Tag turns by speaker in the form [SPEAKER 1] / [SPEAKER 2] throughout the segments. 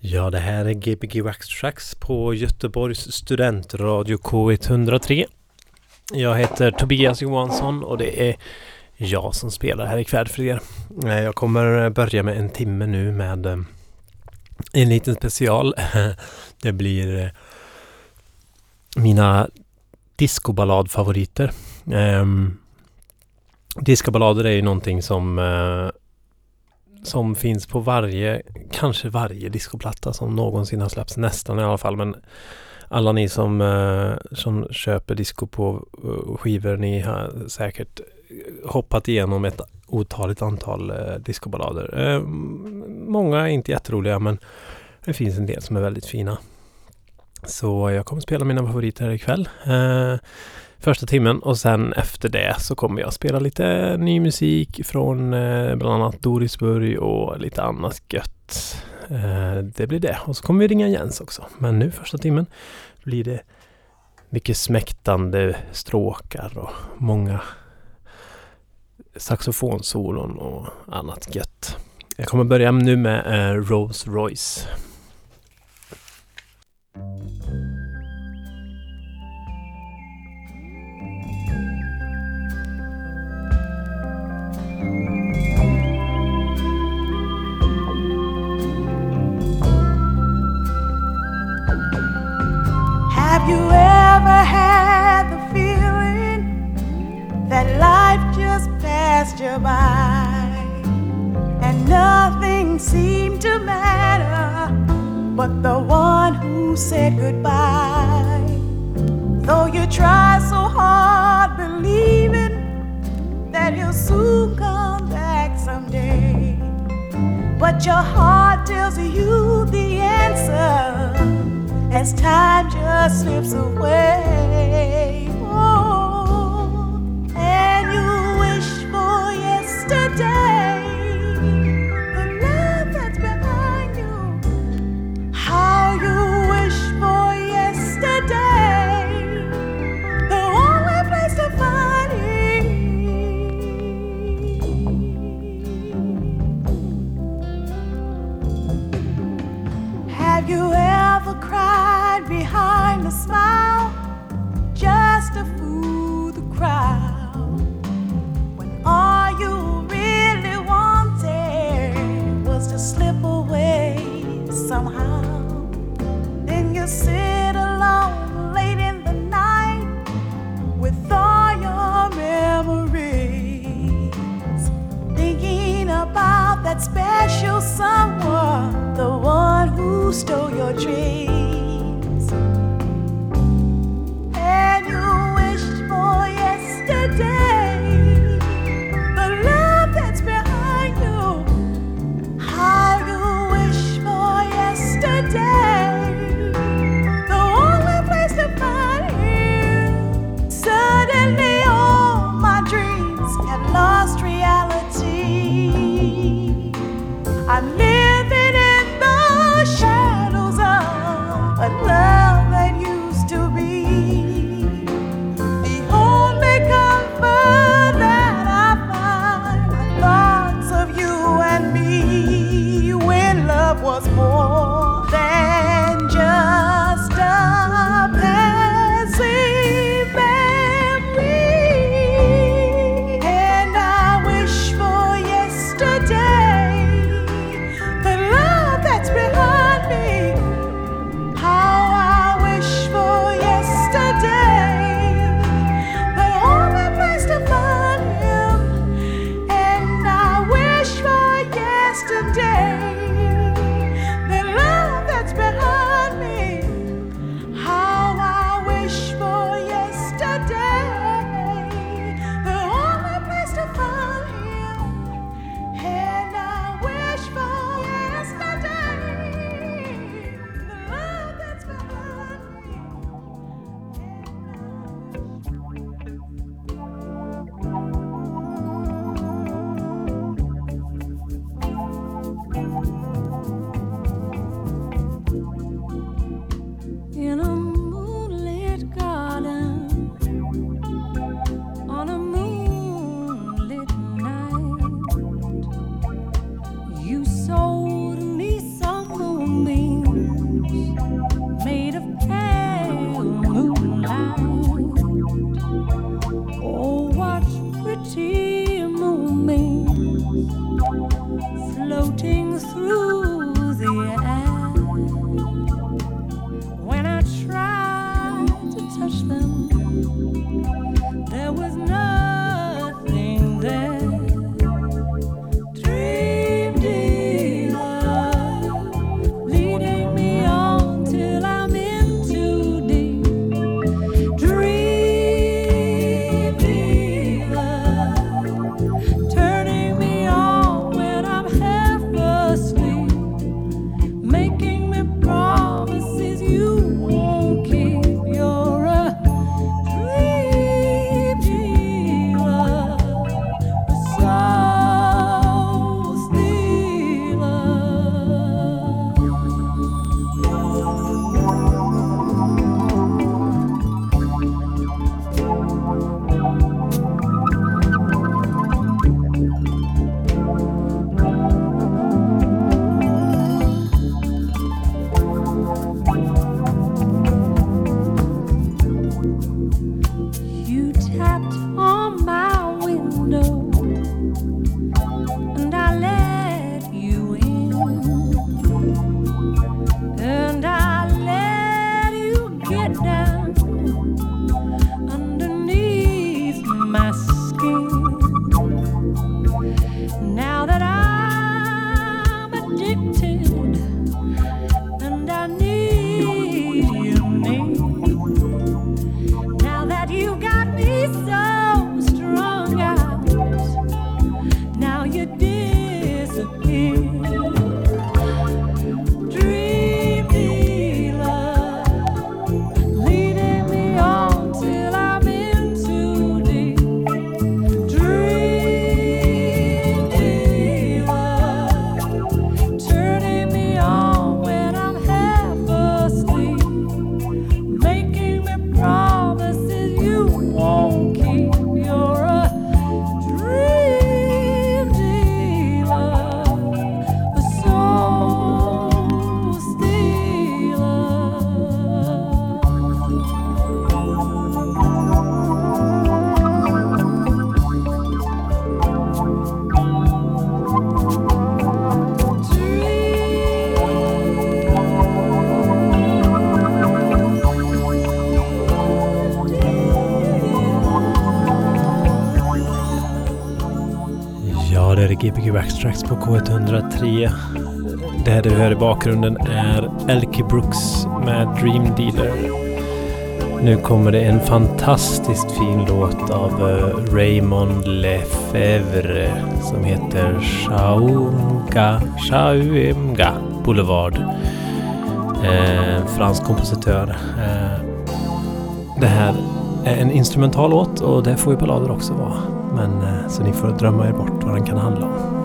[SPEAKER 1] Ja, det här är Gbg Wax Tracks på Göteborgs studentradio K103. Jag heter Tobias Johansson och det är jag som spelar här ikväll för er. Jag kommer börja med en timme nu med eh, en liten special. Det blir eh, mina discoballadfavoriter. Ehm, discoballader är ju någonting som eh, som finns på varje, kanske varje discoplatta som någonsin har släppts, nästan i alla fall. Men alla ni som, eh, som köper disco på uh, skivor, ni har säkert hoppat igenom ett otaligt antal eh, discoballader. Eh, många är inte jätteroliga men det finns en del som är väldigt fina. Så jag kommer spela mina favoriter här ikväll. Eh, första timmen och sen efter det så kommer jag spela lite ny musik från eh, bland annat Dorisburg och lite annat gött. Eh, det blir det. Och så kommer vi ringa Jens också. Men nu första timmen blir det mycket smäktande stråkar och många saxofonsolon och annat gött. Jag kommer börja nu med eh, Rolls Royce.
[SPEAKER 2] Have you ever had the feeling that life just passed you by and nothing seemed to matter but the one who said goodbye? Though you try so hard believing that he'll soon come back someday, but your heart tells you the answer as time just slips away. Oh, and you wish for yesterday, you ever cried behind a smile just to fool the crowd? When all you really wanted was to slip away somehow. Then you sit alone about that special someone, the one who stole your dreams. And you wished for yesterday, I
[SPEAKER 1] bakgrunden är Elkie Brooks med Dream Dealer. Nu kommer det en fantastiskt fin låt av eh, Raymond Lefevre som heter Shaunga, Shaumga Boulevard. Eh, fransk kompositör. Eh, det här är en instrumental låt och det får ju ballader också vara. Men eh, så ni får drömma er bort vad den kan handla om.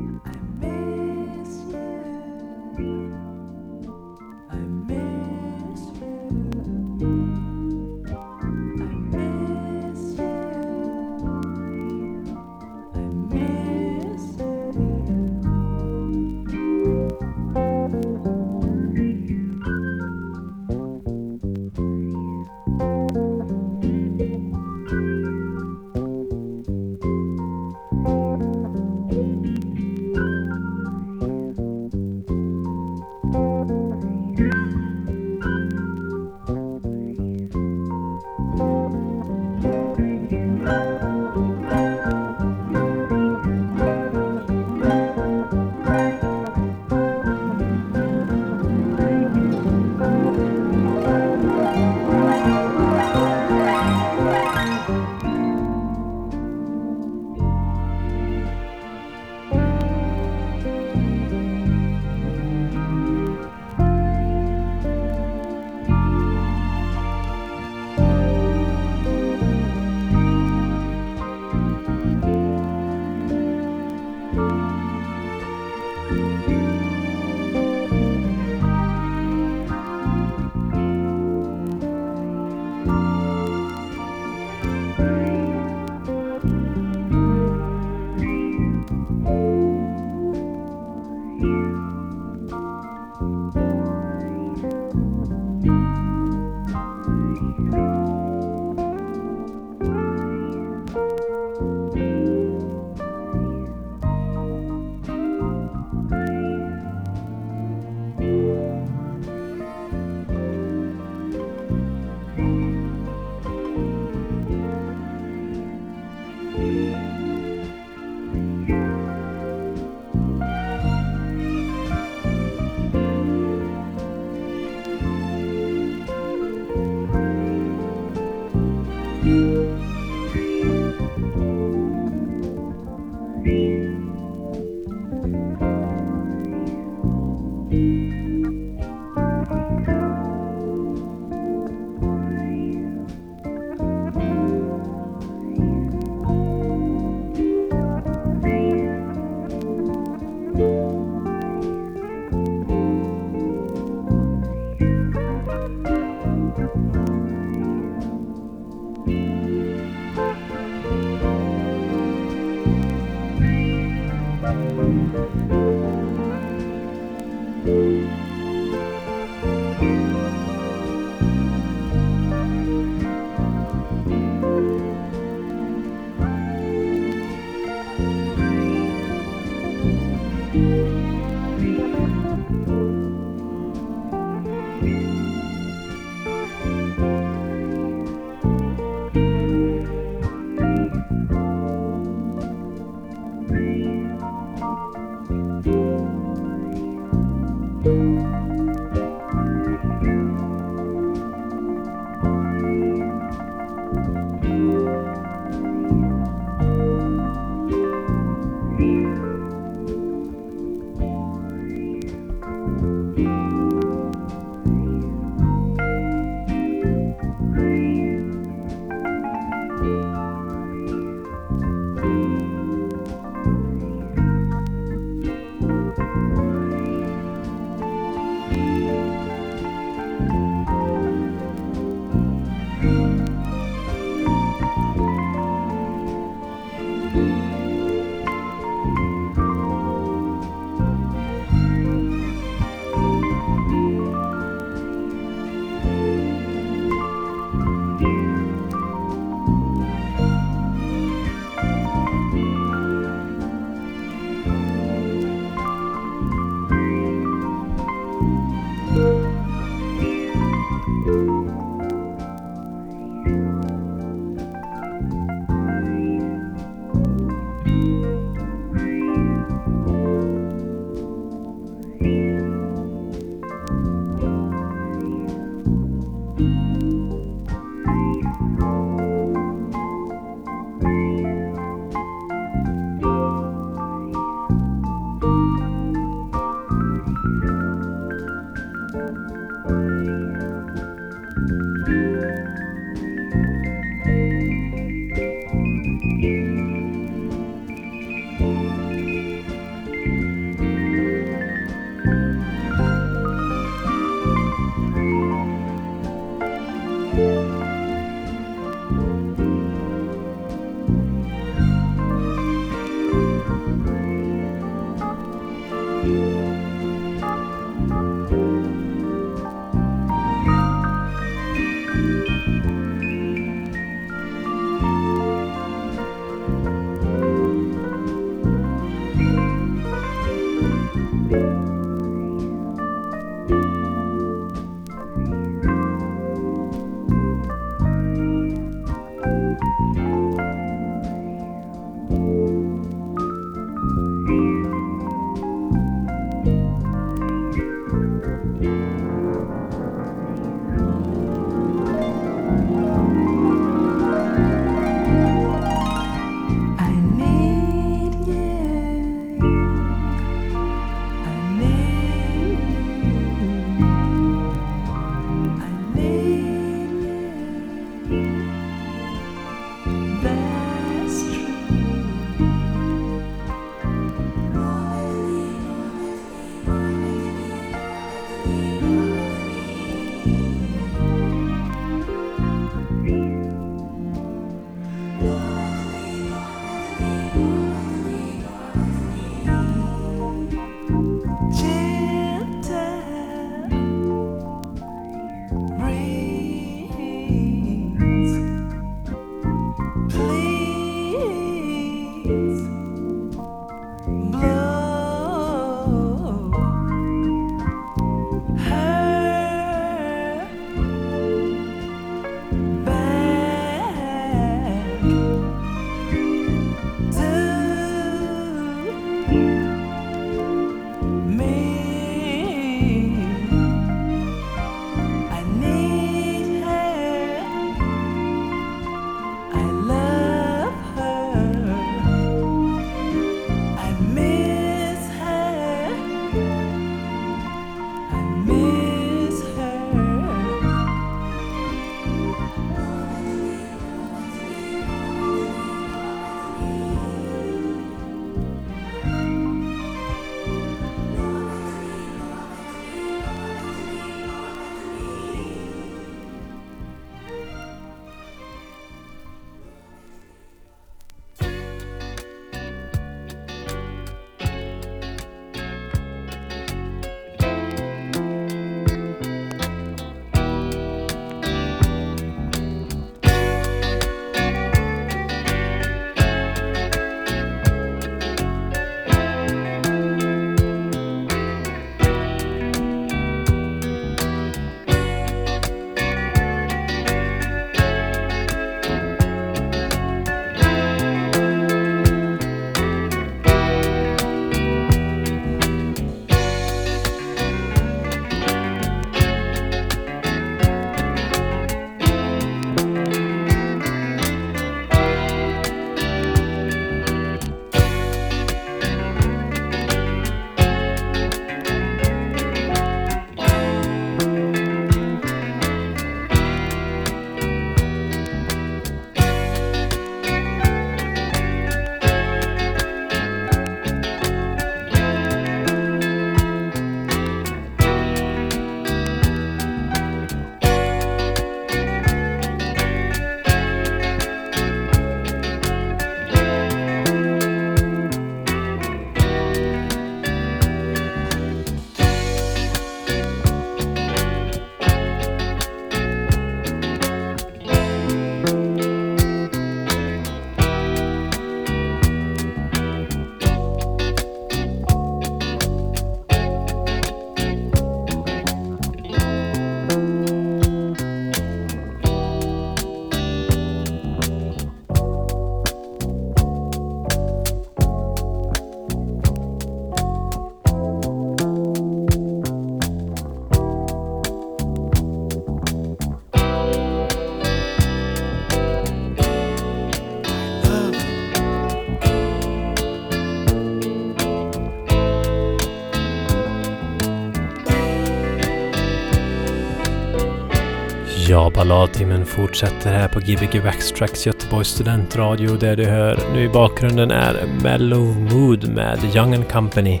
[SPEAKER 3] Balladtimmen fortsätter här på Gbg Backstracks Göteborgs studentradio. där du hör nu i bakgrunden är Mellow Mood med Young and Company.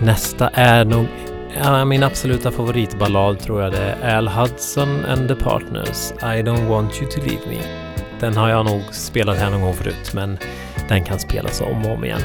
[SPEAKER 3] Nästa är nog ja, min absoluta favoritballad tror jag det är Al Hudson and the Partners I don't want you to leave me. Den har jag nog spelat här någon gång förut men den kan spelas om och om igen.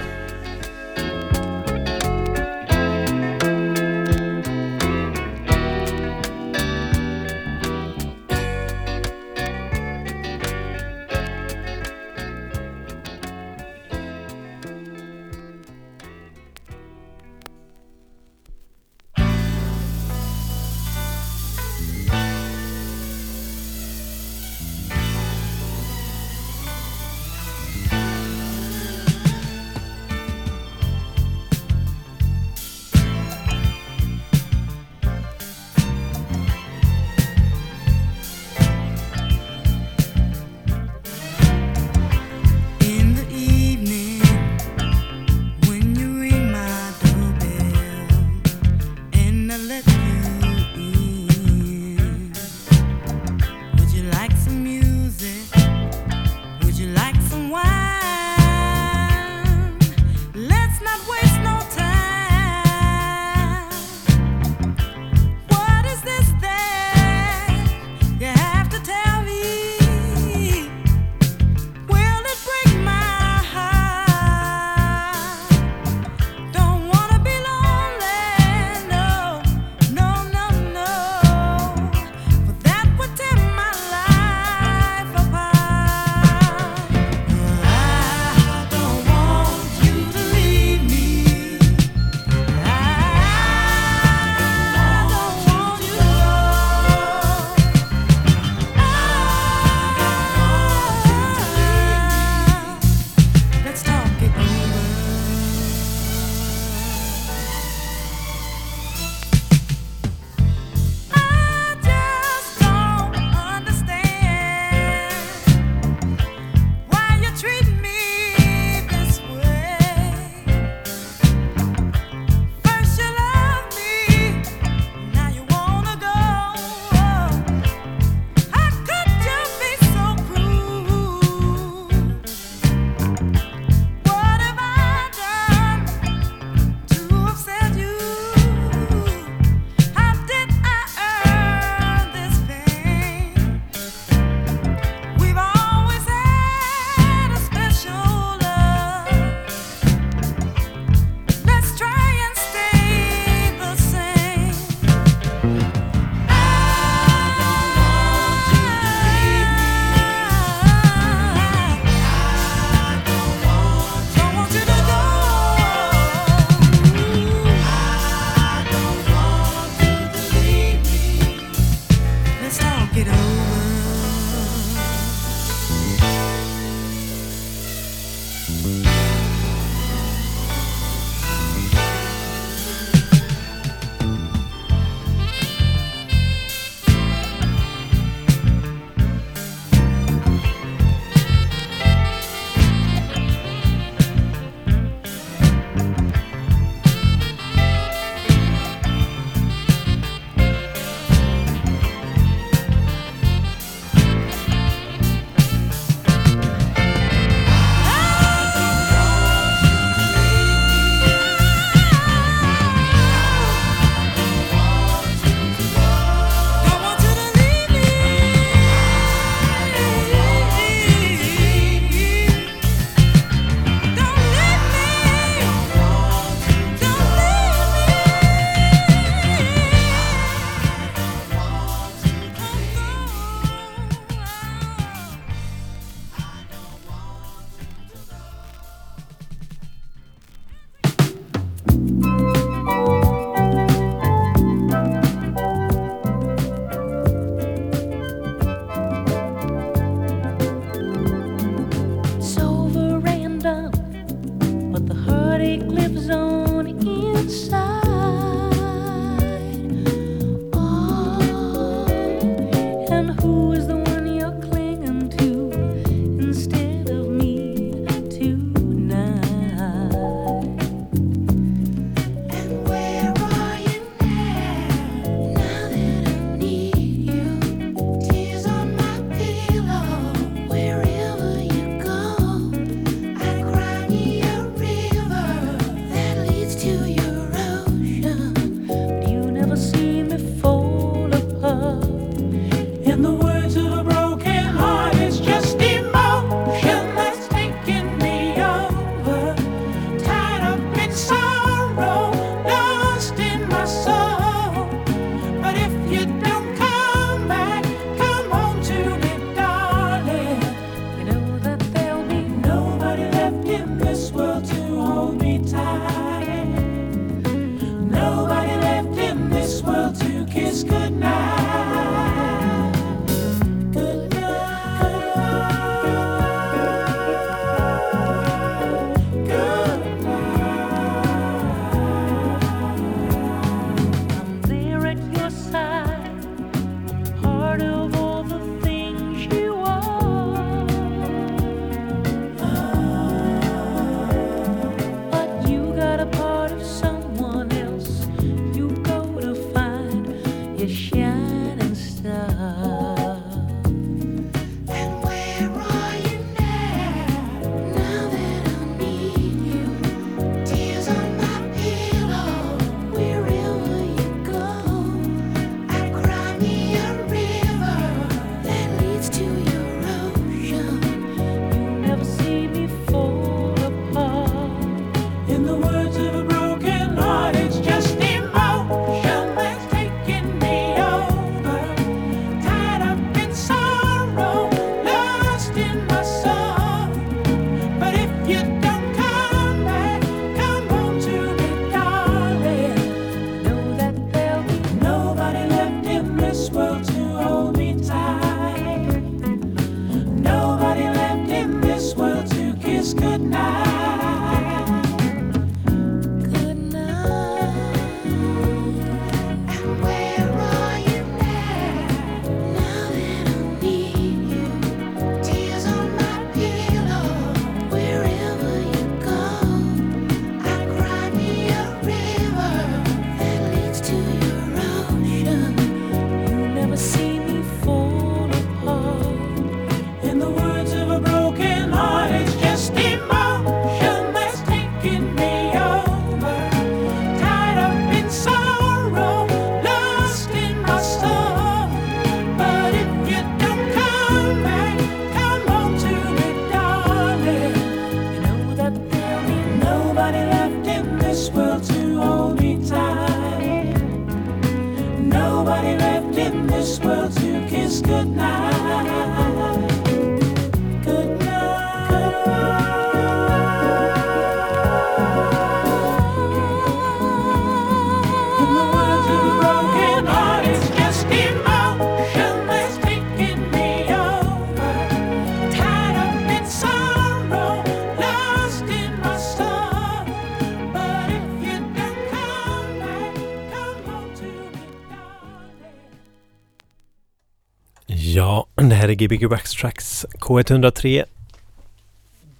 [SPEAKER 1] här är Gbg Wax Tracks K103.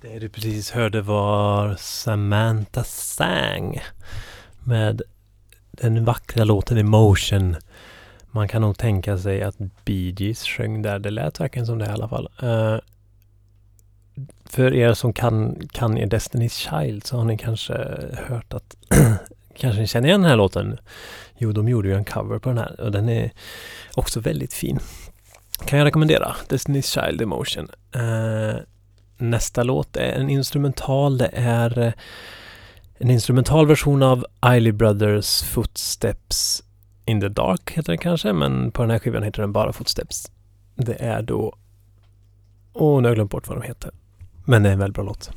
[SPEAKER 1] Det du precis hörde var Samantha Sang med den vackra låten Emotion. Man kan nog tänka sig att Bee Gees sjöng där. Det lät verkligen som det i alla fall. Uh, för er som kan, kan er Destiny's Child så har ni kanske hört att kanske ni känner igen den här låten? Jo, de gjorde ju en cover på den här och den är också väldigt fin kan jag rekommendera. Destiny's Child Emotion. Eh, nästa låt är en instrumental. Det är eh, en instrumental version av Eiley Brothers Footsteps in the Dark heter den kanske, men på den här skivan heter den bara Footsteps. Det är då... Åh, oh, nu har jag glömt bort vad de heter. Men det är en väldigt bra låt.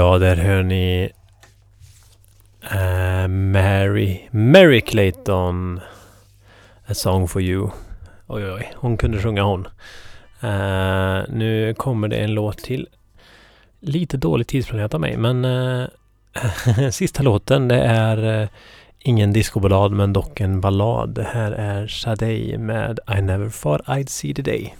[SPEAKER 1] Ja, där hör ni uh, Mary, Mary Clayton. A song for you. Oj, oj, oj. Hon kunde sjunga hon. Uh, nu kommer det en låt till. Lite dålig tidsplanerat av mig, men uh, sista låten det är ingen discoballad men dock en ballad. Det här är Sade med I never thought I'd see the day.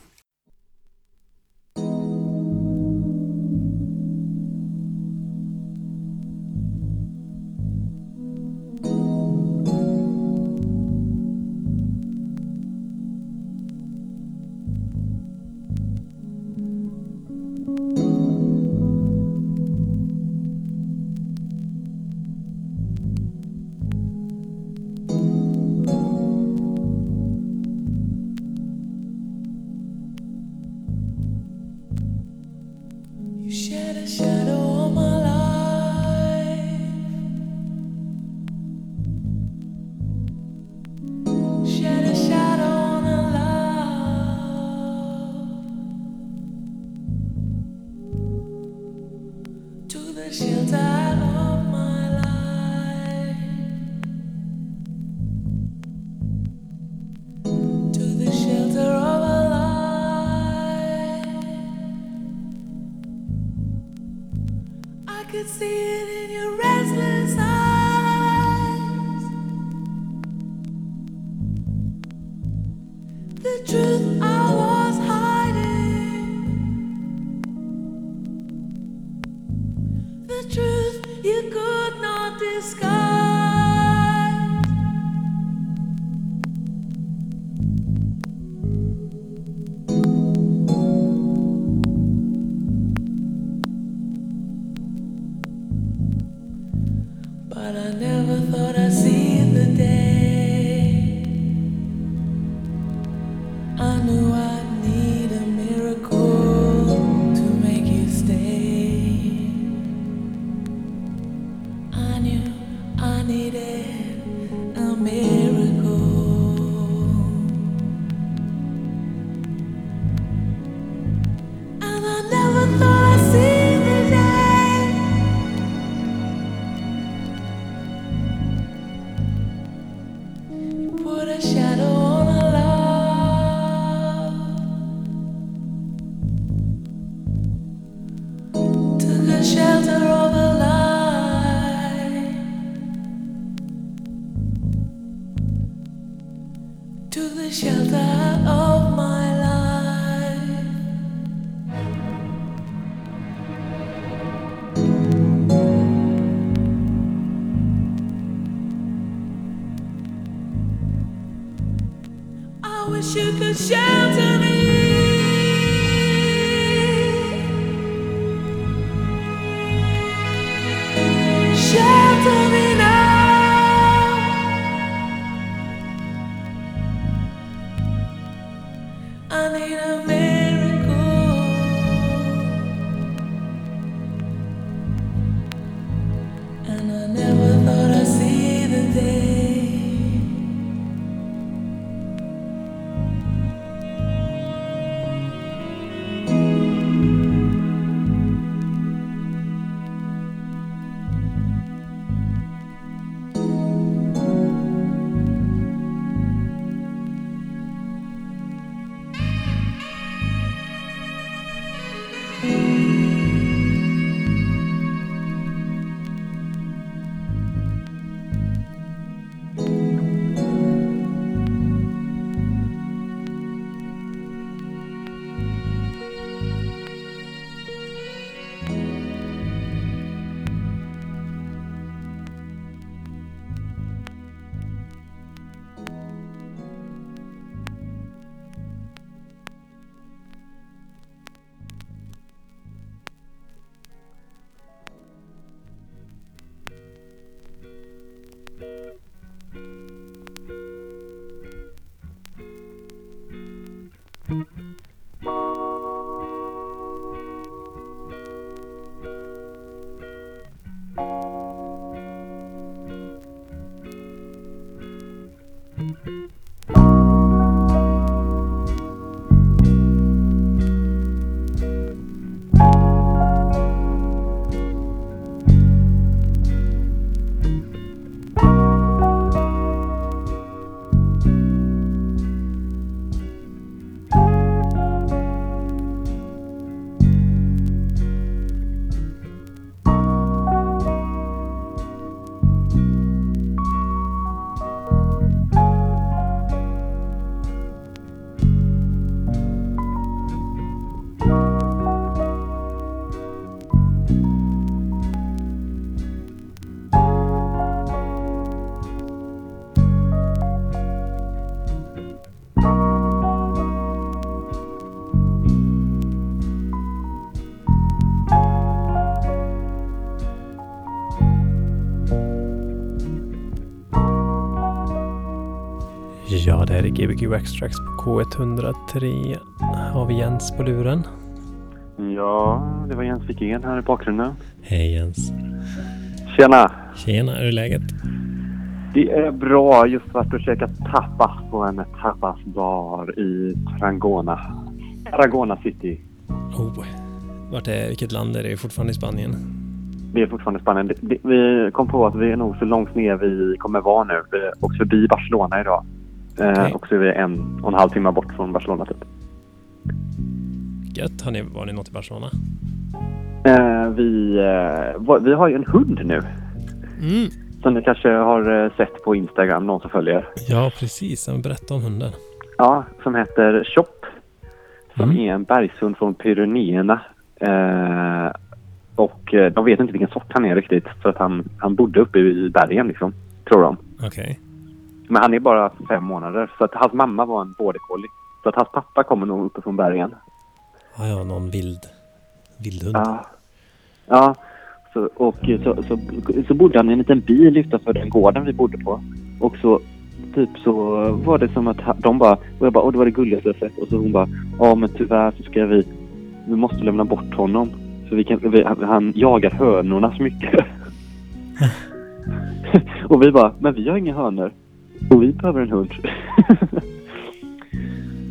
[SPEAKER 1] Gbg Extracts på K103. Har vi Jens på luren?
[SPEAKER 4] Ja, det var Jens Wikén här i bakgrunden.
[SPEAKER 1] Hej Jens.
[SPEAKER 4] Tjena!
[SPEAKER 1] Tjena, hur är läget?
[SPEAKER 4] Det är bra. Just varit och käkat tapas på en tapasbar i Trangona. Tarragona City.
[SPEAKER 1] Oh, vart är, vilket land är det? Fortfarande i Spanien?
[SPEAKER 4] Vi är fortfarande i Spanien. Det- det- Vi kom på att vi är nog så långt ner vi kommer vara nu. Vi åkte förbi Barcelona idag. Eh, och så är vi en och en halv timme bort från Barcelona typ.
[SPEAKER 1] Gött. Har ni, var ni något i Barcelona?
[SPEAKER 4] Eh, vi, eh, vi har ju en hund nu.
[SPEAKER 1] Mm.
[SPEAKER 4] Som ni kanske har sett på Instagram, någon som följer.
[SPEAKER 1] Ja, precis. Berätta om hunden.
[SPEAKER 4] Ja, som heter Chop. Som
[SPEAKER 1] Mm.
[SPEAKER 4] är en bergshund från Pyrenéerna. Eh, och de vet inte vilken sort han är riktigt. För att han, han bodde uppe i bergen liksom, tror de.
[SPEAKER 1] Okej.
[SPEAKER 4] Men han är bara fem månader. Så att hans mamma var en border collie. Så att hans pappa kommer nog uppe från bergen.
[SPEAKER 1] Ja, ja, någon vild, vildhund.
[SPEAKER 4] Ja. Ja. Så, och så, så, så bodde han i en liten bil utanför den gården vi bodde på. Och så typ så var det som att de bara, och jag bara, åh det var det gulligaste jag sett. Och så hon bara, ja men tyvärr så ska vi, vi måste lämna bort honom. För vi kan, vi, han- han jagar hönorna så mycket. och vi bara, men vi har inga hönor. Och vi behöver en hund.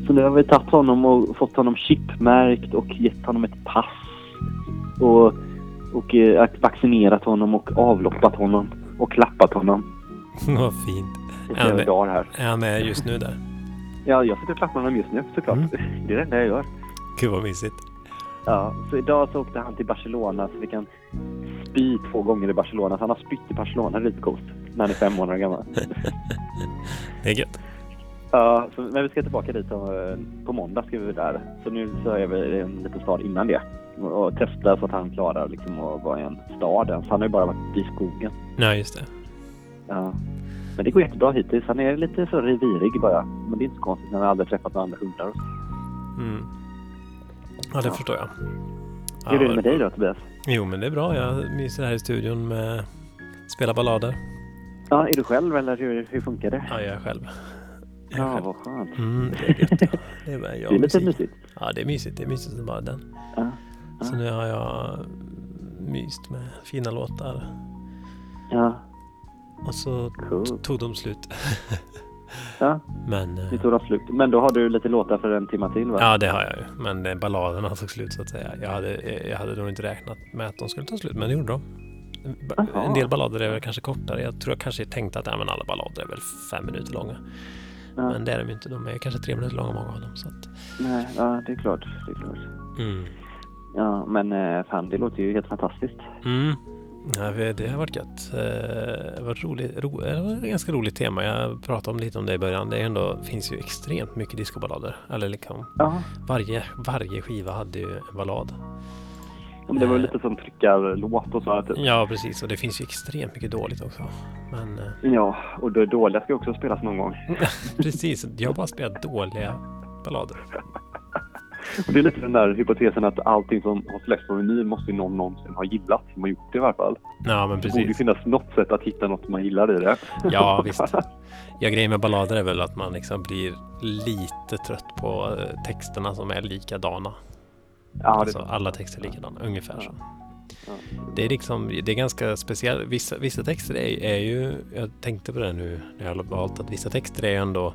[SPEAKER 4] så nu har vi tagit honom och fått honom chipmärkt och gett honom ett pass. Och, och eh, vaccinerat honom och avloppat honom. Och klappat honom.
[SPEAKER 1] Vad fint. Men-
[SPEAKER 4] dagar här.
[SPEAKER 1] Är han med just nu där?
[SPEAKER 4] Ja, jag sitter och klappar honom just nu såklart.
[SPEAKER 1] Mm.
[SPEAKER 4] Det är det enda jag gör.
[SPEAKER 1] Gud vad mysigt.
[SPEAKER 4] Ja, så idag så åkte han till Barcelona så vi kan spy två gånger i Barcelona. Så han har spytt i Barcelona, det är lite coolt. När han är fem månader gammal.
[SPEAKER 1] Det är gött.
[SPEAKER 4] Ja, så, men vi ska tillbaka dit och, eh, på måndag ska vi där. Så nu så är vi i en liten stad innan det. Och, testa så att han klarar liksom att vara i en stad än. Så han har ju bara varit i skogen.
[SPEAKER 1] Ja, just det.
[SPEAKER 4] Ja. Men det går jättebra hittills. Han är lite så revirig bara. Men det är inte så konstigt när han aldrig träffat några andra hundar.
[SPEAKER 1] Mm. Ja, det
[SPEAKER 4] Ja.
[SPEAKER 1] förstår jag.
[SPEAKER 4] Hur är det med dig då Tobias?
[SPEAKER 1] Jo, men det är bra. Jag myser här i studion med spela ballader.
[SPEAKER 4] Ja, är du själv eller hur, hur funkar det?
[SPEAKER 1] Ja, jag är själv. Jag är
[SPEAKER 4] Ja,
[SPEAKER 1] själv.
[SPEAKER 4] vad skönt.
[SPEAKER 1] Mm, det är gött. Det är, jag
[SPEAKER 4] Det är lite mysigt.
[SPEAKER 1] Ja, det är mysigt. Det är mysigt som bara den.
[SPEAKER 4] Ja.
[SPEAKER 1] Så
[SPEAKER 4] Ja.
[SPEAKER 1] nu har jag myst med fina låtar.
[SPEAKER 4] Ja,
[SPEAKER 1] Och så
[SPEAKER 4] cool.
[SPEAKER 1] tog de slut.
[SPEAKER 4] Ja,
[SPEAKER 1] Men...
[SPEAKER 4] nu tog slut. Men då har du lite låtar för en timma till va?
[SPEAKER 1] Ja, det har jag ju. Men eh, balladerna tog slut så att säga. Jag hade, eh, jag hade nog inte räknat med att de skulle ta slut, men det gjorde de.
[SPEAKER 4] Jaha.
[SPEAKER 1] En del ballader är väl kanske kortare. Jag tror jag kanske tänkte att ja, men alla ballader är väl fem minuter långa.
[SPEAKER 4] Ja.
[SPEAKER 1] Men det är de inte. De är kanske tre minuter långa många av dem. Så att,
[SPEAKER 4] Nej, ja, det är klart. Det är klart.
[SPEAKER 1] mm.
[SPEAKER 4] Ja, men eh, fan, det låter ju helt fantastiskt.
[SPEAKER 1] Mm. Ja, det har varit gött. Eh, Det har varit roligt, ro, det var ett ganska roligt tema. Jag pratade om lite om det i början. Det ändå, finns ju extremt mycket discoballader. Eller liksom,
[SPEAKER 4] Ja,
[SPEAKER 1] varje, varje skiva hade ju en ballad.
[SPEAKER 4] men det var ju lite som tryckarlåt och så. Typ.
[SPEAKER 1] Ja, precis. Och det finns ju extremt mycket dåligt också. Men eh,
[SPEAKER 4] Ja, och det dåliga ska också spelas någon gång.
[SPEAKER 1] precis, jag har bara spelat dåliga ballader.
[SPEAKER 4] Och det är lite den där hypotesen att allting som har släppts på vinyl måste ju någon någonsin ha gillat. Som har gjort det i alla fall.
[SPEAKER 1] Ja, men
[SPEAKER 4] Det borde
[SPEAKER 1] precis.
[SPEAKER 4] finnas något sätt att hitta något man gillar i det.
[SPEAKER 1] Ja, visst. Ja, grejen med ballader är väl att man liksom blir lite trött på eh, texterna som är likadana.
[SPEAKER 4] Ja, det,
[SPEAKER 1] alltså alla texter är likadana, ungefär så.
[SPEAKER 4] Ja.
[SPEAKER 1] Det är liksom, det är ganska speciellt. Vissa, vissa texter är, är ju, jag tänkte på det nu när jag har valt att vissa texter är ju ändå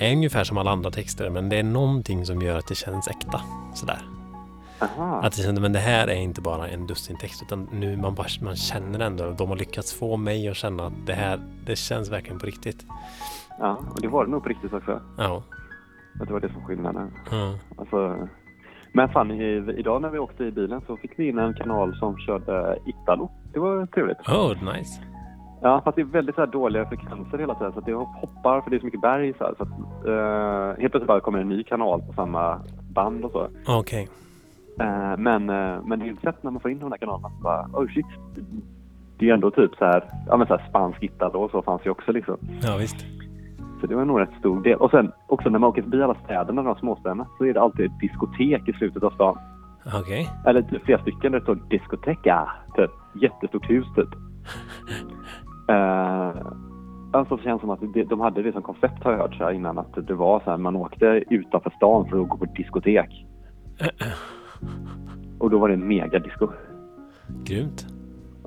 [SPEAKER 1] är ungefär som alla andra texter men det är någonting som gör att det känns äkta. Sådär.
[SPEAKER 4] Aha.
[SPEAKER 1] Att det känns, men det här är inte bara en dussin text utan nu man, bara, man känner ändå de har lyckats få mig att känna att det här, det känns verkligen på riktigt.
[SPEAKER 4] Ja, och det var det nog på riktigt också.
[SPEAKER 1] Ja.
[SPEAKER 4] Att det var det som skillnaden.
[SPEAKER 1] ja.
[SPEAKER 4] Alltså, men fan, i, idag när vi åkte i bilen så fick vi in en kanal som körde Italo. Det var trevligt.
[SPEAKER 1] Oh, nice.
[SPEAKER 4] Ja, fast det är väldigt så här dåliga frekvenser hela tiden. Så det hoppar, för det är så mycket berg. Så, här, så att, eh, helt plötsligt bara kommer en ny kanal på samma band och så.
[SPEAKER 1] Okej.
[SPEAKER 4] Eh, men, uh, men helt sett när man får in de här kanalerna så bara, oh shit. Det är ändå typ så här, ja men så här spansk Italo och så fanns ju också liksom.
[SPEAKER 1] Ja, visst.
[SPEAKER 4] Så det var nog rätt stor del. Och sen också när man åker förbi alla städerna, de småstäderna, så är det alltid ett diskotek i slutet av stan.
[SPEAKER 1] Okej.
[SPEAKER 4] Eller typ flera stycken där det står diskoteka. Typ. Jättestort hus typ. Uh, alltså det känns som att det, de hade det som koncept har jag hört så här innan. Att det var så här, man åkte utanför stan för att gå på diskotek. Och då var det en megadisco.
[SPEAKER 1] Grymt.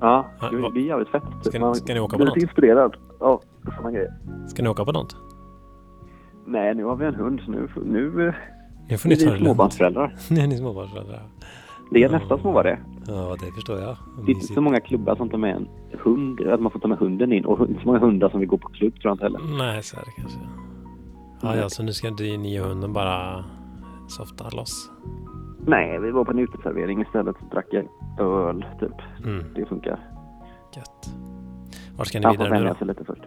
[SPEAKER 4] Ja, det, är jävligt fett.
[SPEAKER 1] Ska ni-
[SPEAKER 4] Man
[SPEAKER 1] ska ni åka på något?
[SPEAKER 4] lite inspirerad av sådana grejer.
[SPEAKER 1] Ska ni åka på något?
[SPEAKER 4] Nej, nu har vi en hund så nu, nu eh,
[SPEAKER 1] Nu får ni ta det lugnt.
[SPEAKER 4] småbarnsföräldrar.
[SPEAKER 1] Nu är ni småbarnsföräldrar.
[SPEAKER 4] Det är
[SPEAKER 1] Ja.
[SPEAKER 4] nästan det.
[SPEAKER 1] Ja, det förstår jag.
[SPEAKER 4] Det är inte så många klubbar som tar med en hund, att man får ta med hunden in. Och inte så många hundar som vill gå på klubb tror jag inte heller.
[SPEAKER 1] Nej, så är det kanske. Ja, ja, så nu ska inte ni och hunden bara softa loss.
[SPEAKER 4] Nej, vi var på en uteservering istället och drack öl typ.
[SPEAKER 1] Mm,
[SPEAKER 4] Det funkar.
[SPEAKER 1] gött. Vart ska ni vidare nu
[SPEAKER 4] vänja
[SPEAKER 1] då?
[SPEAKER 4] lite först.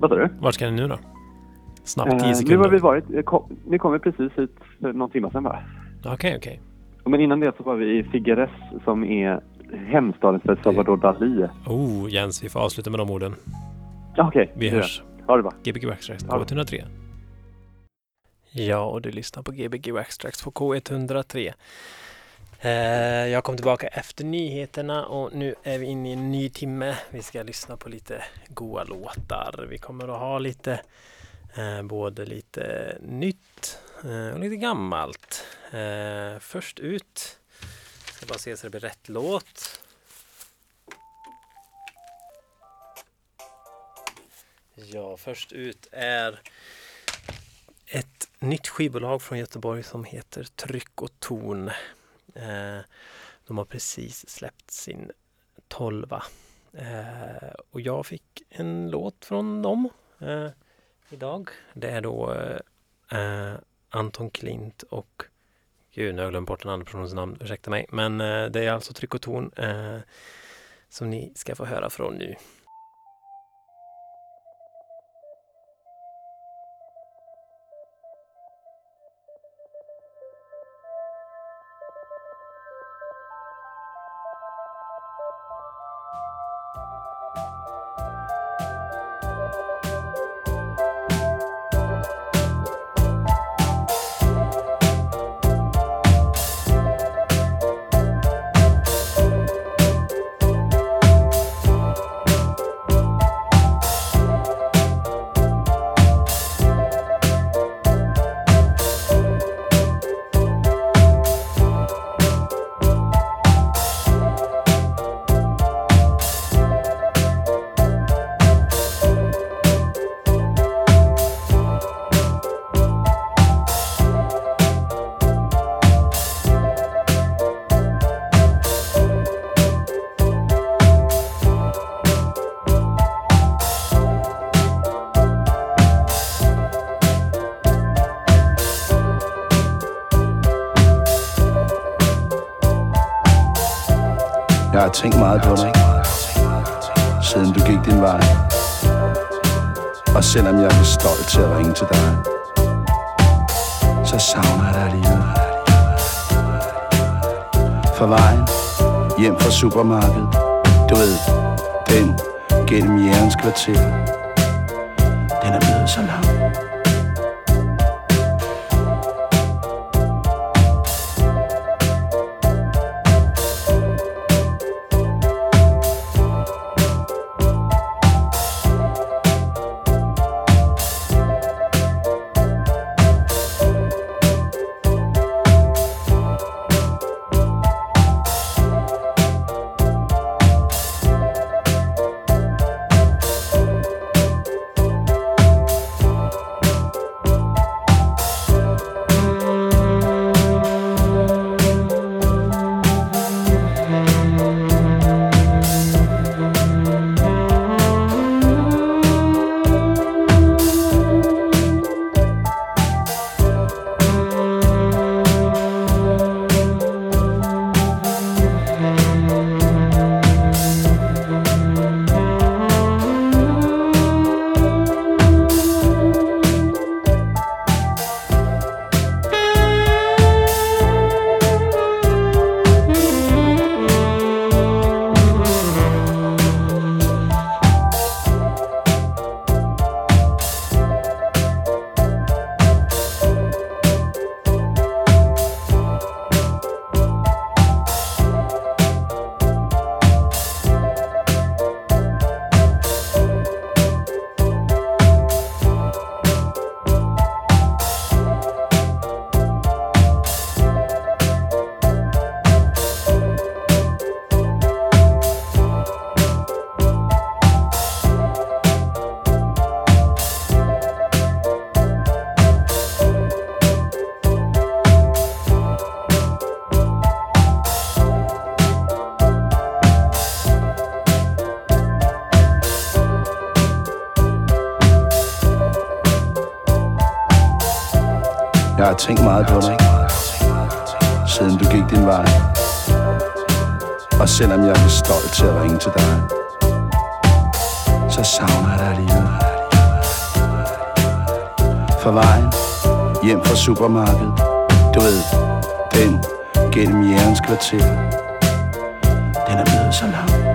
[SPEAKER 4] Vad sa du?
[SPEAKER 1] Vart ska ni nu då? Snabbt, 10
[SPEAKER 4] Eh, nu har
[SPEAKER 1] sekunder.
[SPEAKER 4] vi varit, eh, kom, ni kom vi precis hit för någon timme sedan va?
[SPEAKER 1] Okej, okej.
[SPEAKER 4] Men innan det så var vi i Figueres som är hemstaden för Salvador Dalí.
[SPEAKER 1] Oh, Jens, vi får avsluta med de orden.
[SPEAKER 4] Okej,
[SPEAKER 1] Vi
[SPEAKER 4] det gör
[SPEAKER 1] hörs.
[SPEAKER 4] Ha det bra.
[SPEAKER 1] Gbg Waxtrax på
[SPEAKER 4] Ja.
[SPEAKER 1] K103. Ja, och du lyssnar på Gbg Waxtrax på K103. Eh, jag kom tillbaka efter nyheterna och nu är vi inne i en ny timme. Vi ska lyssna på lite goa låtar. Vi kommer att ha lite eh, både lite nytt Eh, och lite gammalt. Eh, först ut. Ska bara se så det blir rätt låt. Ja, först ut är ett nytt skivbolag från Göteborg som heter Tryck och Ton. Eh, de har precis släppt sin tolva. Och jag fick en låt från dem idag. Det är då Anton Klint och Gud, nu har jag glömt bort den andra personens namn, ursäkta mig. Men eh, det är alltså Tryck och Ton eh, som ni ska få höra från nu.
[SPEAKER 5] Hjem meget på dig, siden du gik din vej. Og selvom jeg er stolt til at ringe til dig, så savner jeg dig alligevel. For vejen hjem fra supermarkedet, du ved, den gennem jægerens kvarter, den er blevet så lang.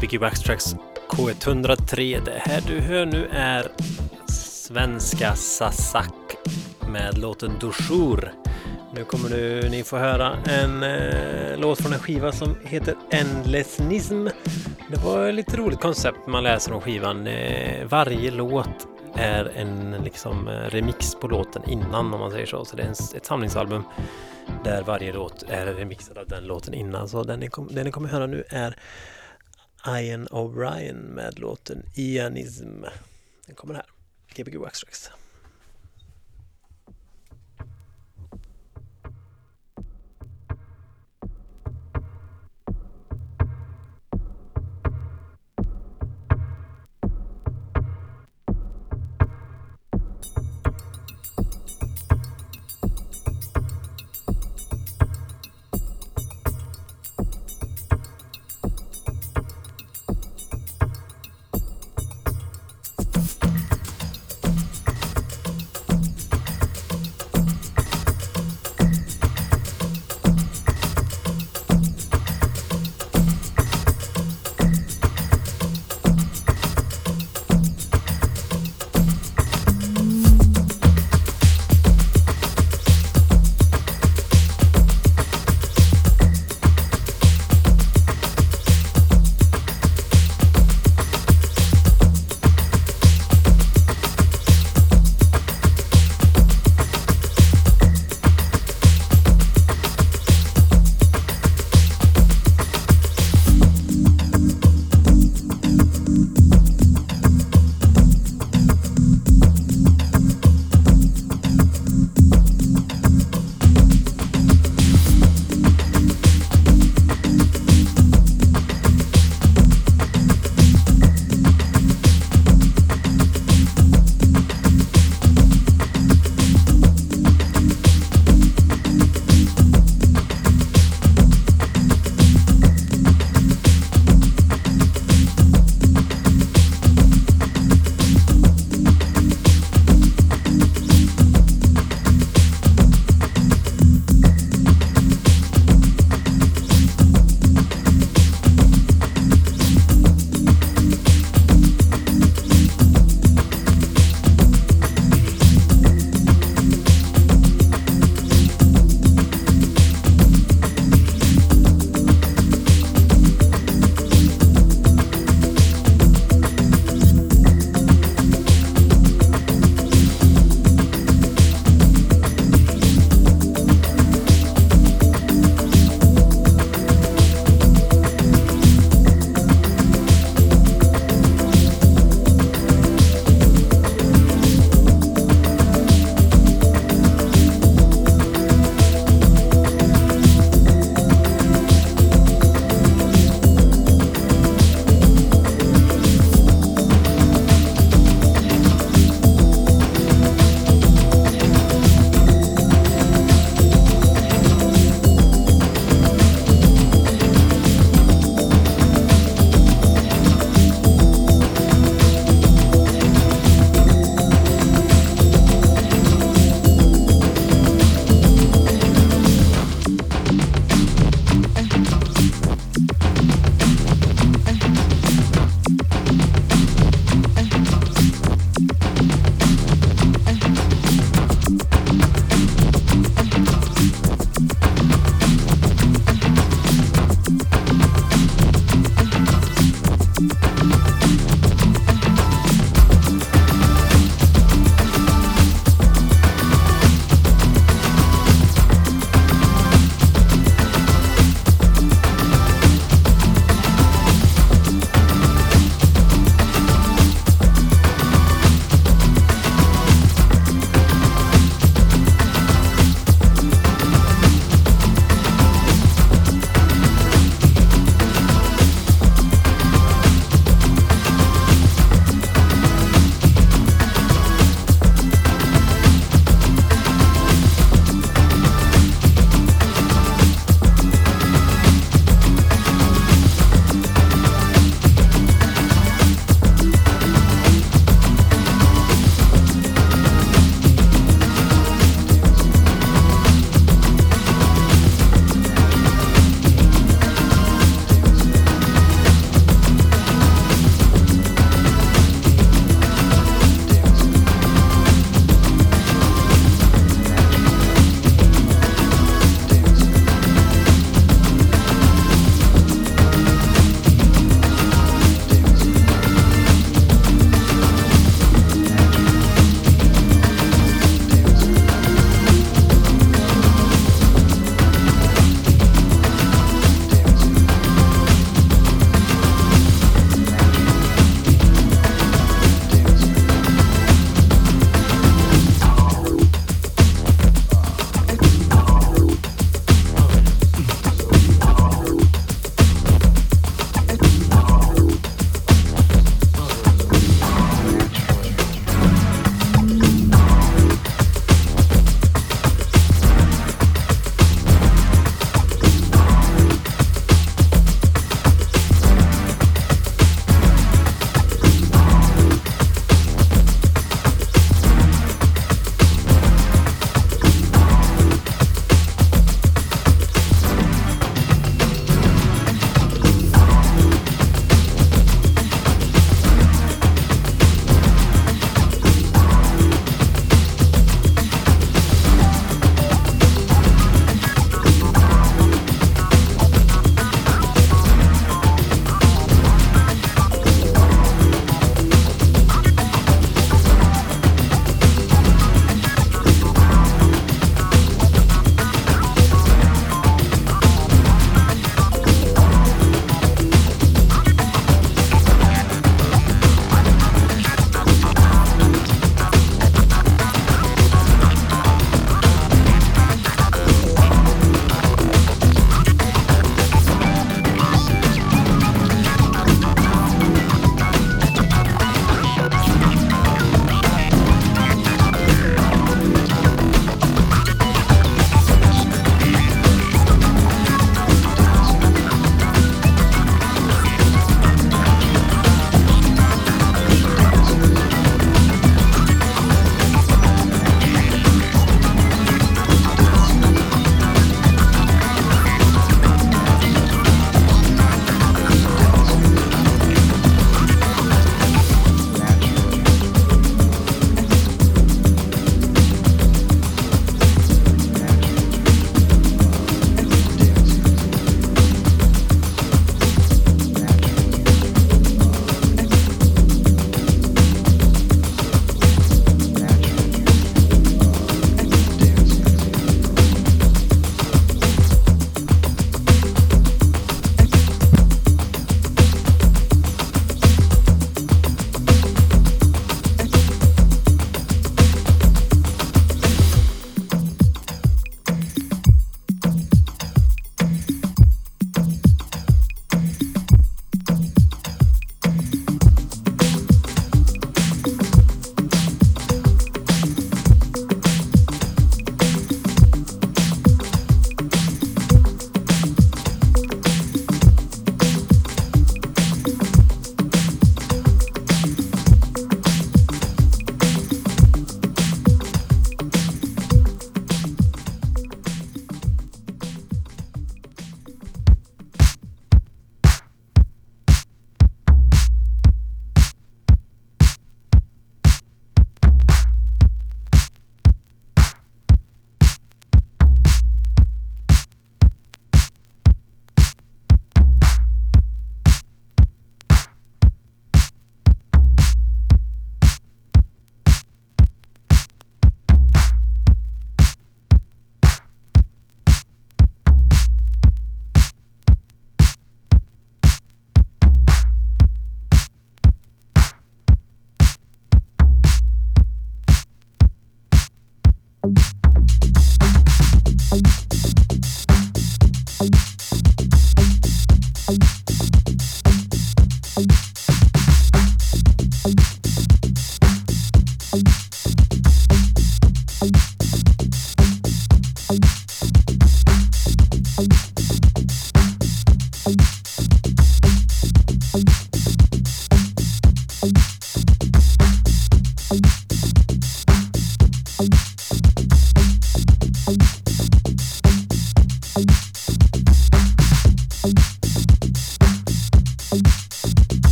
[SPEAKER 1] Gbg Backstracks K103. Det här du hör nu är svenska Sasak med låten Dujour. Nu kommer du, ni få höra en eh, låt från en skiva som heter Endlessnism. Det var ett lite roligt koncept man läser om skivan. Eh, varje låt är en liksom eh, remix på låten innan om man säger så. Så det är en, ett samlingsalbum där varje låt är remixad av den låten innan. Så den ni, kom, den ni kommer höra nu är Ian O'Brien med låten Ianism. Den kommer här. Gbg Waxtrax.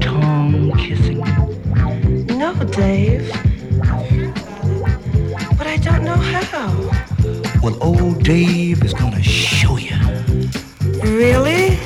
[SPEAKER 6] Tongue kissing?
[SPEAKER 7] No, Dave. But I don't know how.
[SPEAKER 6] Well, old Dave is gonna show you.
[SPEAKER 7] Really?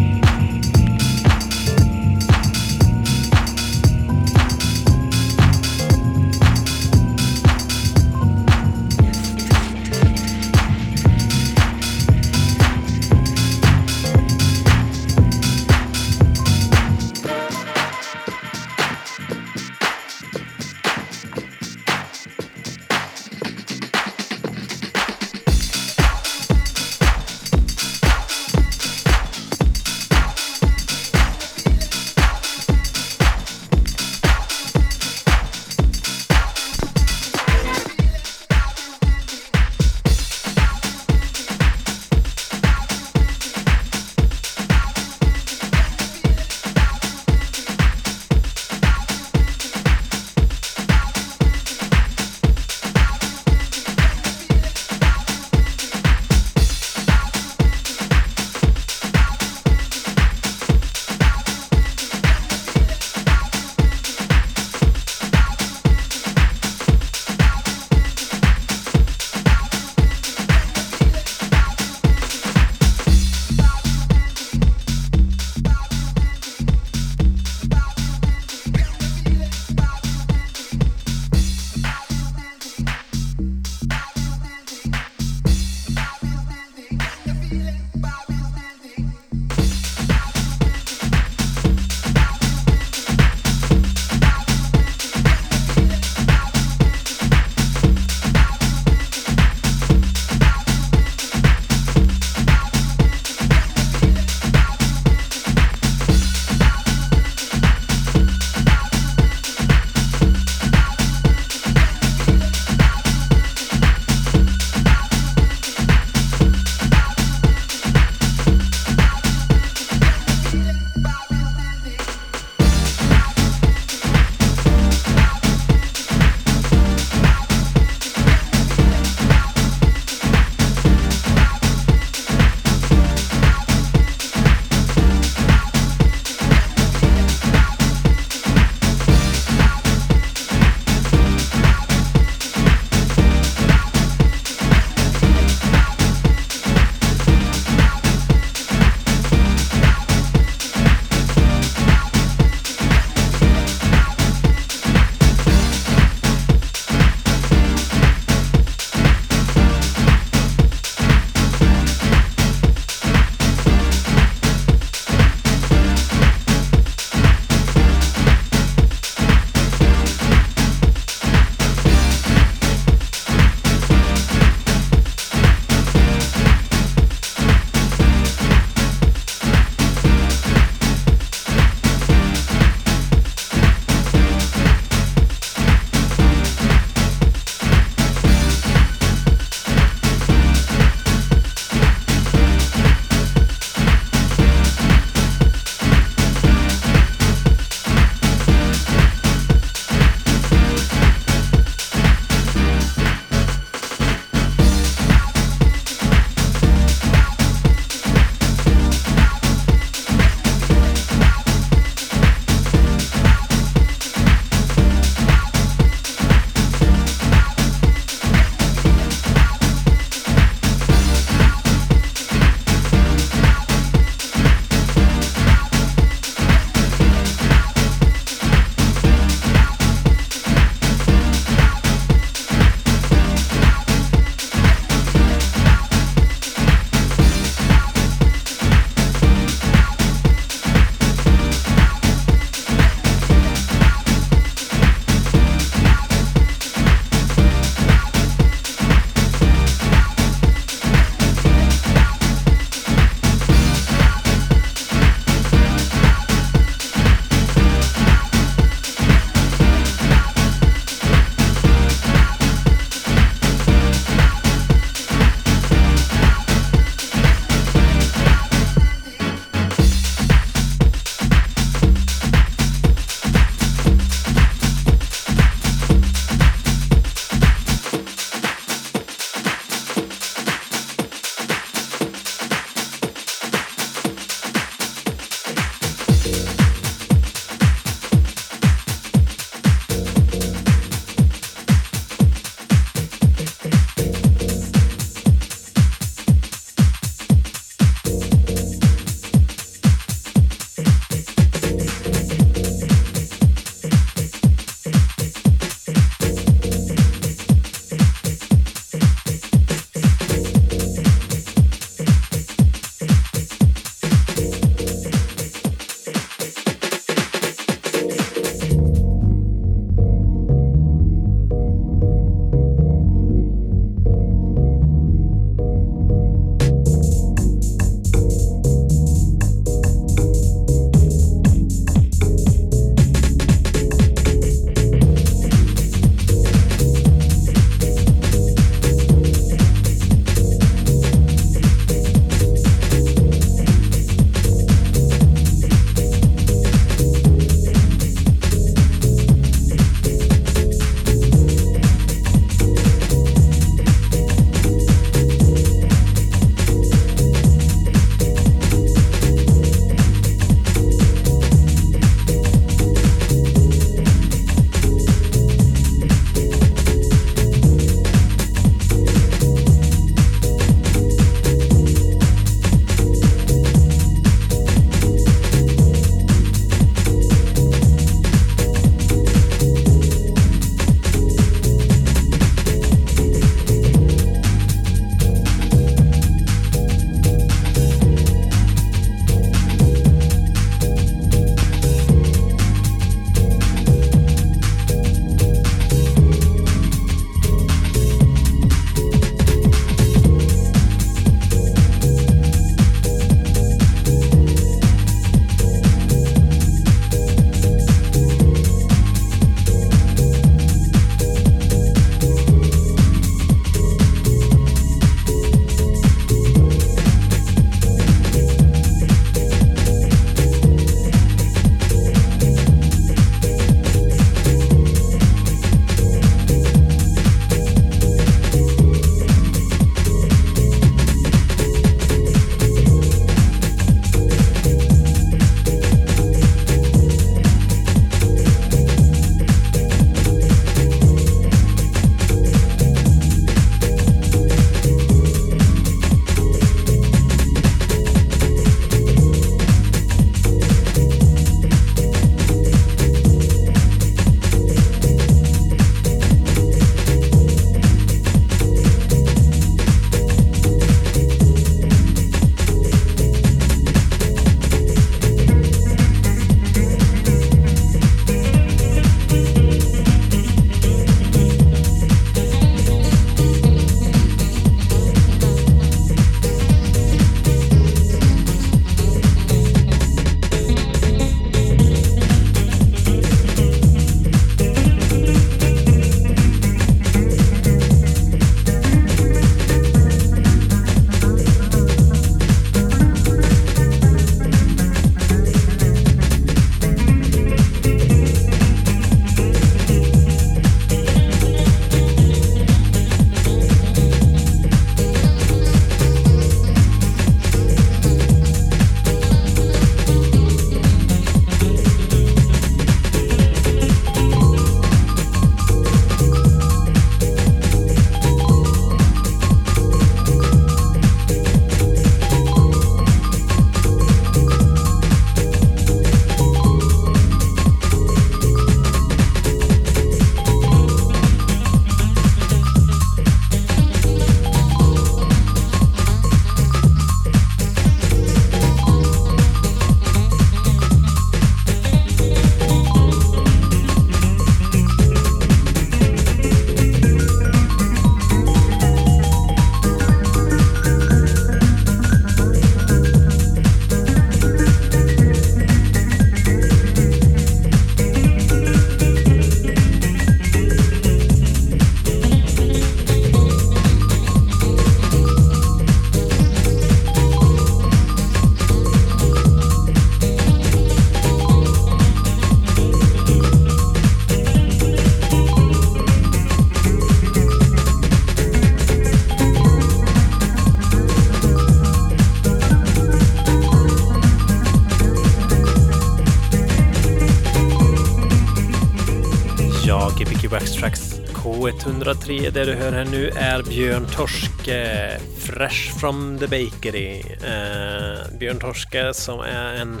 [SPEAKER 1] Tre. Det du hör här nu är Björn Torske, Fresh from the Bakery. Eh, Björn Torske som är en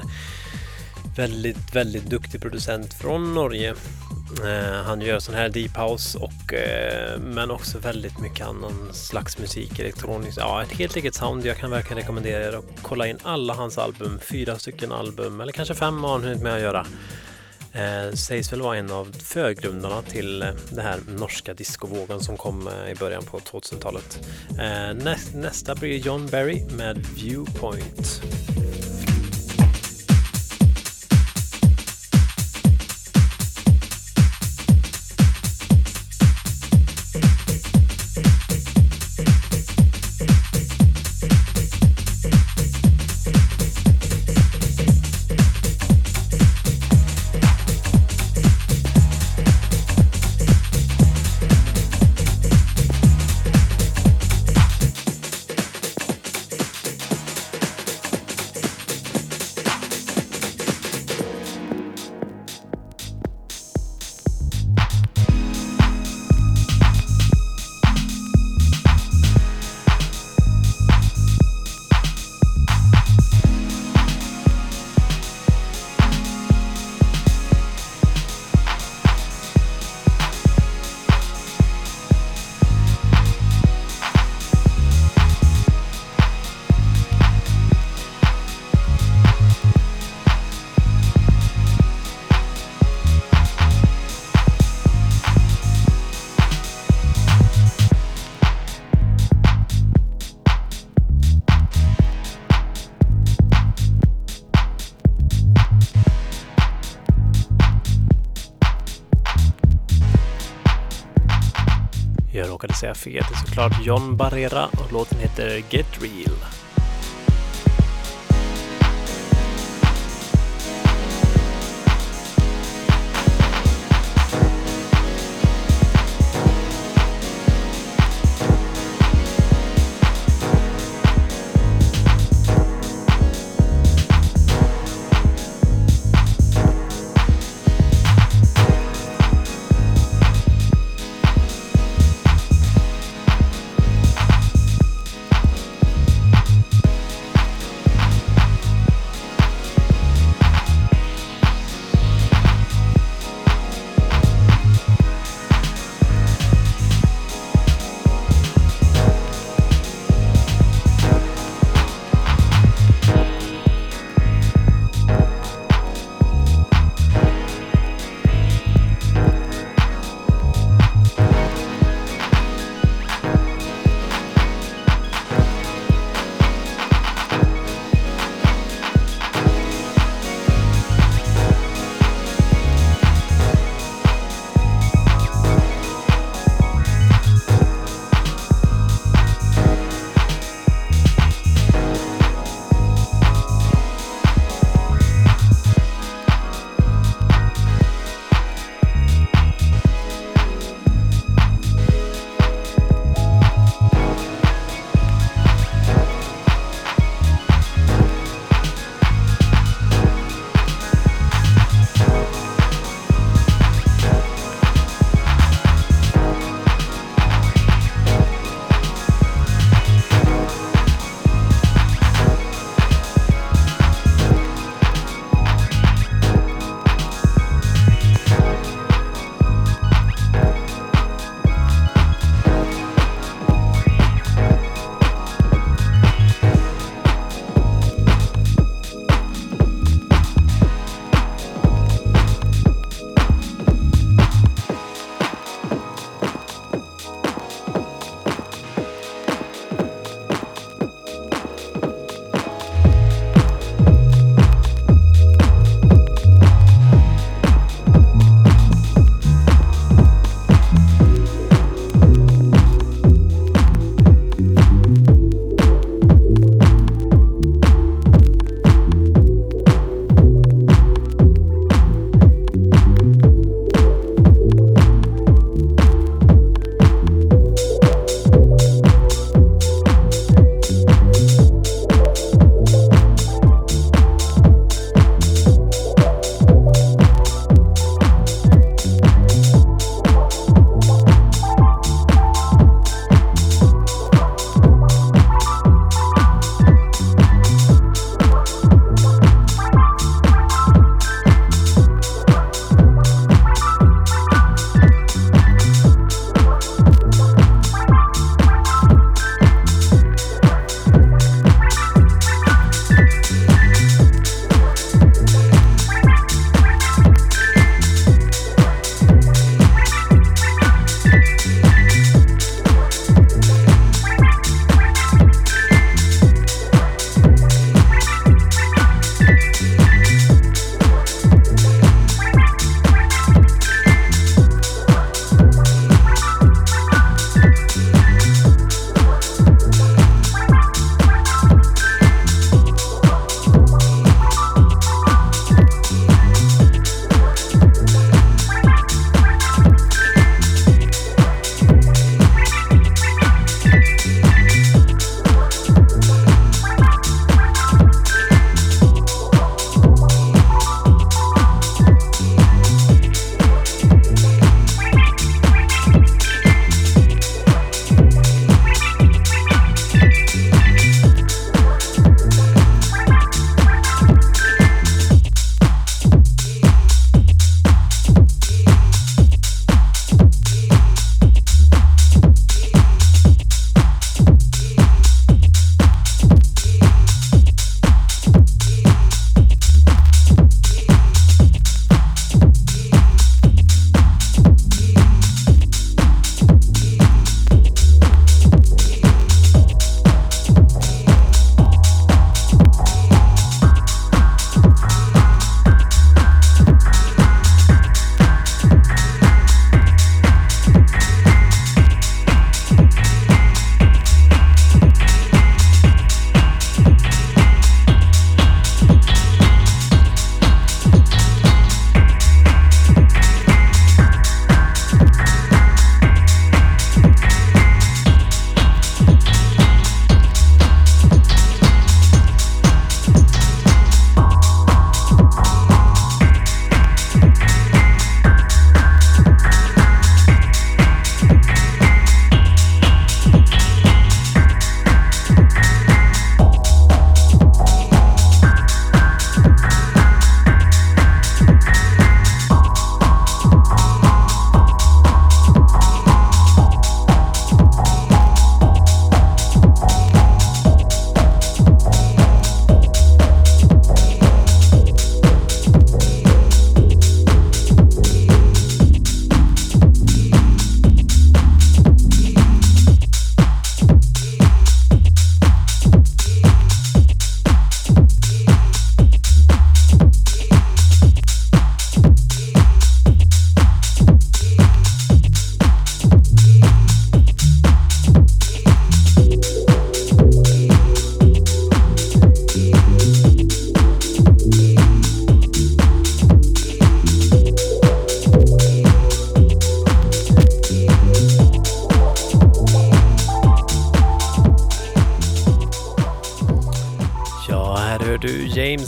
[SPEAKER 1] väldigt, väldigt duktig producent från Norge. Eh, han gör sån här deep house och eh, men också väldigt mycket annan slags musik, elektronisk. Ja, ett helt eget sound. Jag kan verkligen rekommendera er att kolla in alla hans album. Fyra stycken album, eller kanske fem har han hunnit med att göra. Eh, sägs väl vara en av förgrundarna till eh, den här norska discovågen som kom eh, i början på 2000-talet. Eh, nästa blir John Barry med Viewpoint. Säga fel. Det är såklart John Barrera och låten heter Get Real.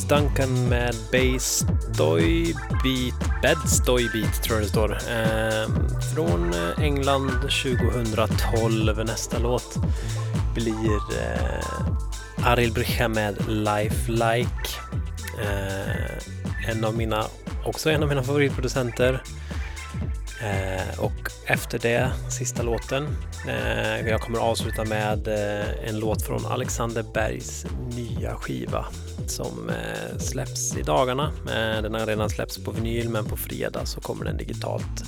[SPEAKER 1] James Duncan med Bass Doy Beat, Bed Stoy Beat tror jag det står. Ehm, från eh, England 2012. Nästa låt blir eh, Aril Bricha med Life Like. Eh, en av mina, också en av mina favoritproducenter. Eh, och efter det, sista låten, eh, jag kommer avsluta med eh, en låt från Alexander Bergs nya skiva som eh, släpps i dagarna. Eh, den har redan släppts på vinyl men på fredag så kommer den digitalt.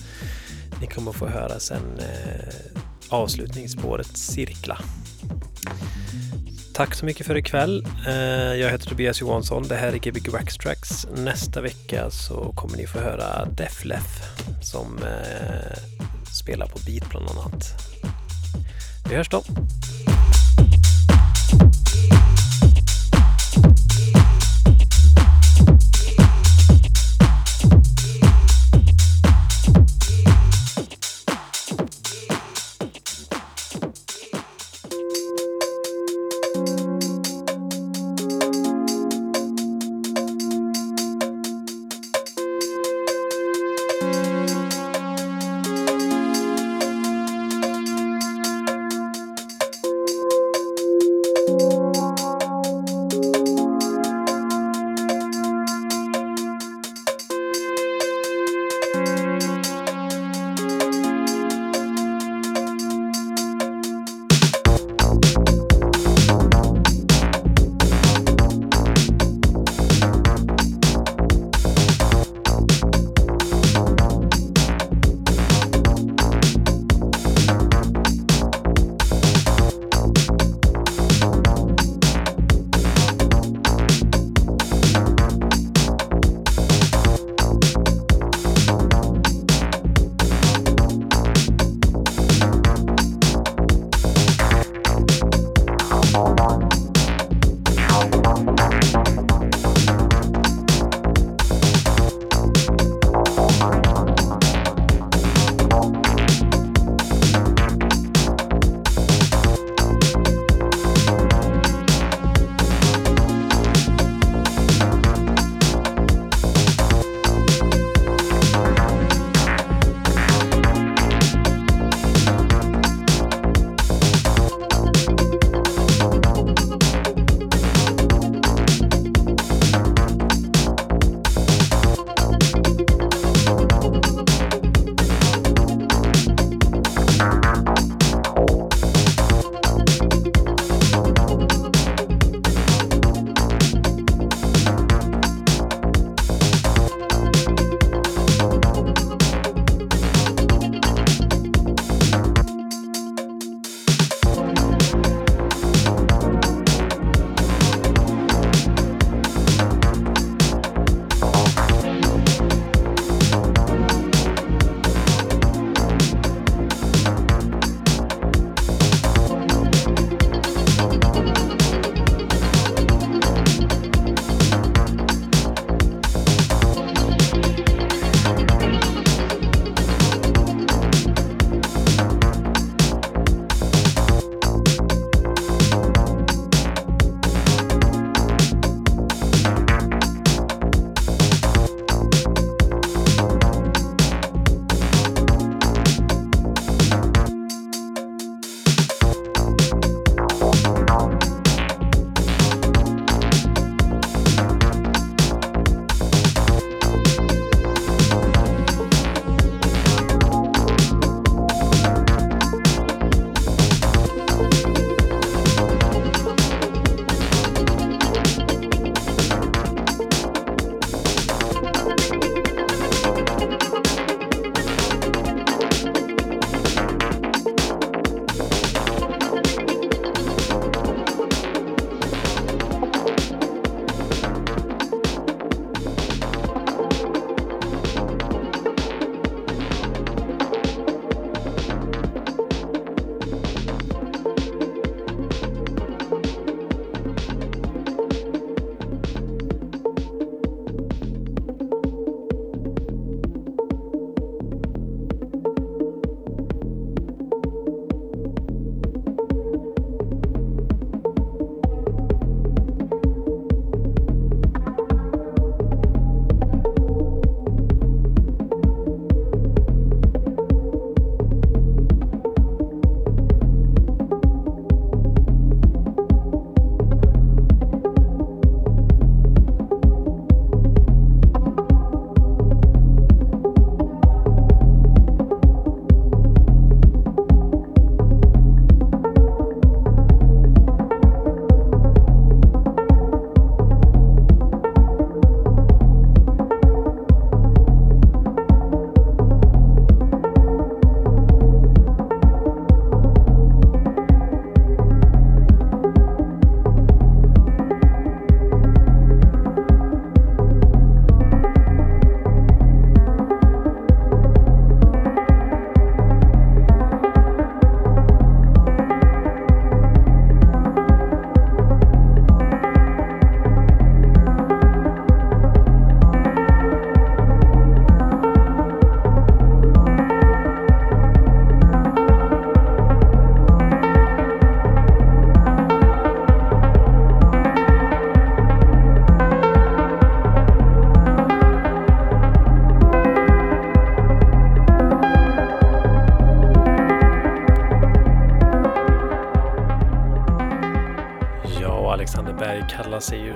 [SPEAKER 1] Ni kommer få höra sen eh, avslutningsspåret Cirkla. Tack så mycket för ikväll. Jag heter Tobias Johansson. Det här är Gbg Waxtracks. Nästa vecka så kommer ni få höra Def Leff som spelar på beat bland annat. Vi hörs då.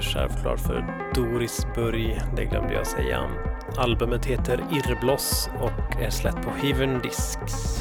[SPEAKER 1] Självklart för Doris Burg. Det glömde jag säga. Albumet heter Irrbloss och är släppt på Heaven Discs.